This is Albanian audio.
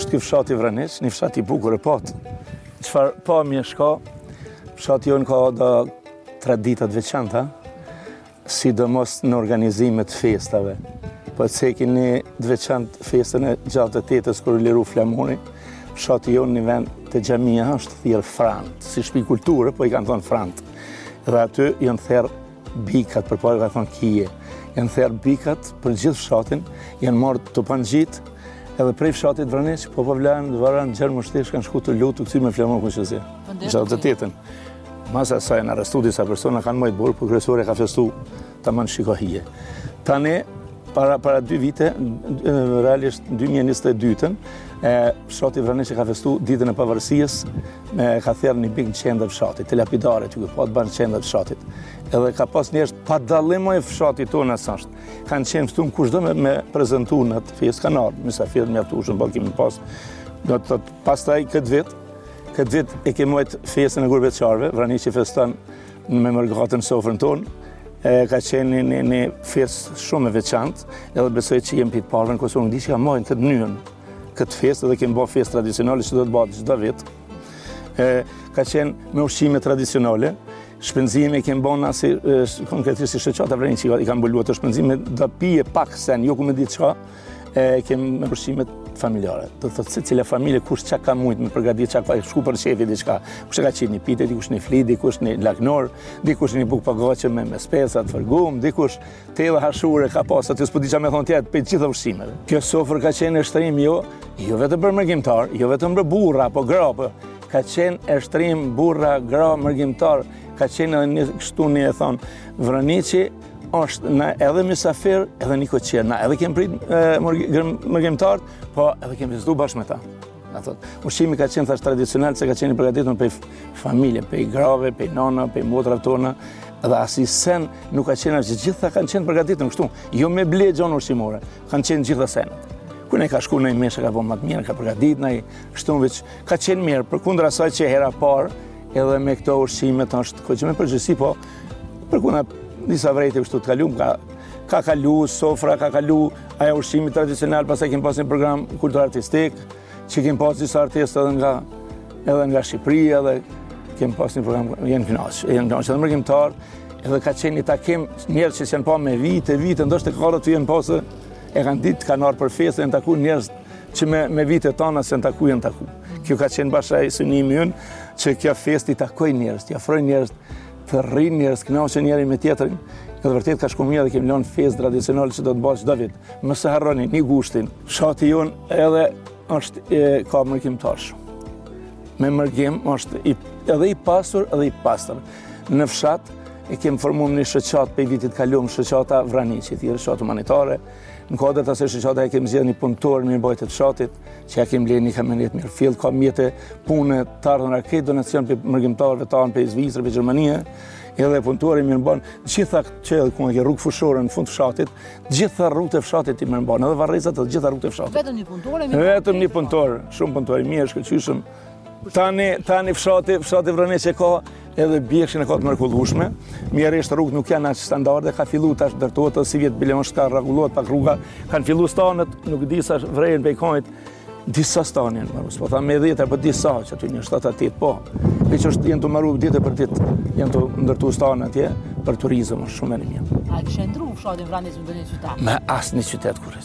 është ky fshati Vraniq, një fshat i bukur e patë. Çfarë pamje që ka, fshati jonë ka do tradita të veçanta, sidomos në organizime të festave. Po e cekin një të veçantë festën e gjashtëdhjetë e tetës kur u liru flamuri, fshati jonë një vend te xhamia është thirrë front, si shpi kulture, po i kanë thonë front. Dhe aty janë therë bikat, për po i kanë thonë kije, janë therë bikat për gjithë fshatin, janë marrë tupanxhitë, edhe prej fshatit Vraniq, Popovlan, Dvoran, deri Mushtisht, kanë shku të lutë, këtu me flamur kuq e zi. Gjashtëdhjetë e tetën. Mas asaj janë arrestu disa persona, kanë majtë burg, por kryesore ka festu tamam si ka hije. Tani, para, para dy vite, realisht 2022-ën, fshati Vraniq e ka festu ditën e pavarësisë, me ka therë një bik në qendër fshatit, te lapidari që këtu po të banë qendër fshatit. Edhe ka pas njerëz pa dallim e fshatit tonë asë ashtë. Kanë qenë ftu kush do me, me prezentu në atë festë, kanë ardhë, mysafirë mjaft, shumë bëllë kemi pas. Do të thotë pastaj këtë vit, Këtë vit e kemi majtë festën e gurbetqarëve, Vraniqi feston me mërgatën sofrën tonë, ka qenë një, një festë shumë e veçantë, edhe besoj që jemi prej të parëve në Kosovë, nuk di që ka majtë këtë njën, këtë festë edhe kemi bo festë tradicionale që do të bëhet për çdo vit. Ka qenë me ushqime tradicionale, shpenzimet i kemi bo na si konkretisht si shoqata Vraniqi ka mbulu ato shpenzime, dhe pije pak sen, jo ku me ditë çka, e kemi me ushqimet familjare. Do të thotë secila familje, kush çka ka mujtë me përgatit, çka ka shku për qejfi, diçka, kush ka qitë një pite, dikush një fli, dikush një laknor, dikush një bukë pogaçe me, me speca të fërgum, dikush edhe hashure ka pasë, aty s'po di çka me thonë tjetër, prej gjithë ushqimeve. Kjo sofrë ka qenë e shtrim, jo, jo vetëm për mërgimtarë, jo vetëm për burra apo gra, po, ka qenë e shtrim, burra, gra, mërgimtarë, ka qenë edhe një kështu ne e thomë, Vraniqi, është, na edhe mysafir, edhe nikoqir, na, edhe kemë prit mërgimtarët, po edhe kemë vizitu bashkë me ta. Ushqimi ka qenë thashë tradicional, se ka qenë i përgatitun prej familjeve, prej grave, prej nanave, prej motrave tona, dhe asni sen nuk ka qenë, që gjitha kanë qenë përgatitun, kështu, jo me ble gjo n'ushqimore, kanë qenë gjitha sen. Ku ne ka shku në i meshe, ka po matë mirë, ka përgatitën, kështu, ka qenë mirë, përkundër asaj që hera e parë, Edhe me këto ushqime është koxha me përgjegjësi, po përkundër disa vërejtje kështu të kalumë, ka, ka kalu sofra, ka kalu ajo e ushqimit tradicional, pas e kemë pas një program kulturo-artistik, që kemë pas disa artistë edhe nga, edhe nga Shqipëria, edhe kemë pas një program, janë knaqë, janë knaqë, edhe mërgimtarët, edhe ka qenë një takim njerëz që s'janë pa me vite, vite, ndoshta të kërët të jenë pa, se kanë ditë, kanë ardhë për festë, e janë taku njerëz që me, me vite tona s'jena taku, jena taku. Kjo ka qenë bash edhe synimi ynë që kjo fest i takoj njerës, të jafroj njerës, të rrinë njerës, këna që njerën me tjetërin, në të vërtet ka shku mirë dhe kemi lënë festë tradicionale që do të bahet çdo vit. Mos e harroni, një gushtin, fshati jonë edhe është e, ka mërgim tash. Me mërgim është i, edhe i pasur edhe i pastër. Në fshat e kemi formuar një shoqatë prej vitit kalum, shoqata Vraniqi, shoqatë humanitare, Në kuadër të asaj shoqate e kemi zgjedh një punëtor, mirëmbajtës të fshatit, që ja kemi ble një kamionetë mirë. Fjellë ka mjete pune, të ardhurat i ka, donacion prej mërgimtarëve tanë prej Zvicre, prej Gjermanie, edhe punëtori mirëmban gjitha që edhe ku në ke rrugë fushore në fund të fshatit, gjitha rrugët e fshatit i mirëmban, edhe varrezat edhe gjitha rrugët e fshatit. Vetëm një punëtor e mirëmban. Vetëm një punëtor, shumë punëtor i mirë, shkëlqyshëm, Tani, tani fshati, fshati Vraniq ka edhe bjeshkën e ka të mrekullushme, mjerisht rrugët nuk janë aq standarde, ka fillu tash të ndërtohet, sivjet bile osht ka rregullohet pak rruga, kanë fillu stanet, nuk di sa vrejnë bejkonit, disa stane, më rrës, po thamë dhjetë, apo disa, që aty një shtatë a tetë, po, dhe që është janë tu u maru ditë për ditë, janë tu ndërtu stane atje, për turizëm, është shumë e mirë. A kishe ndrru fshatin Vraniq me një qytet? Me asnjë qytet, kurrë.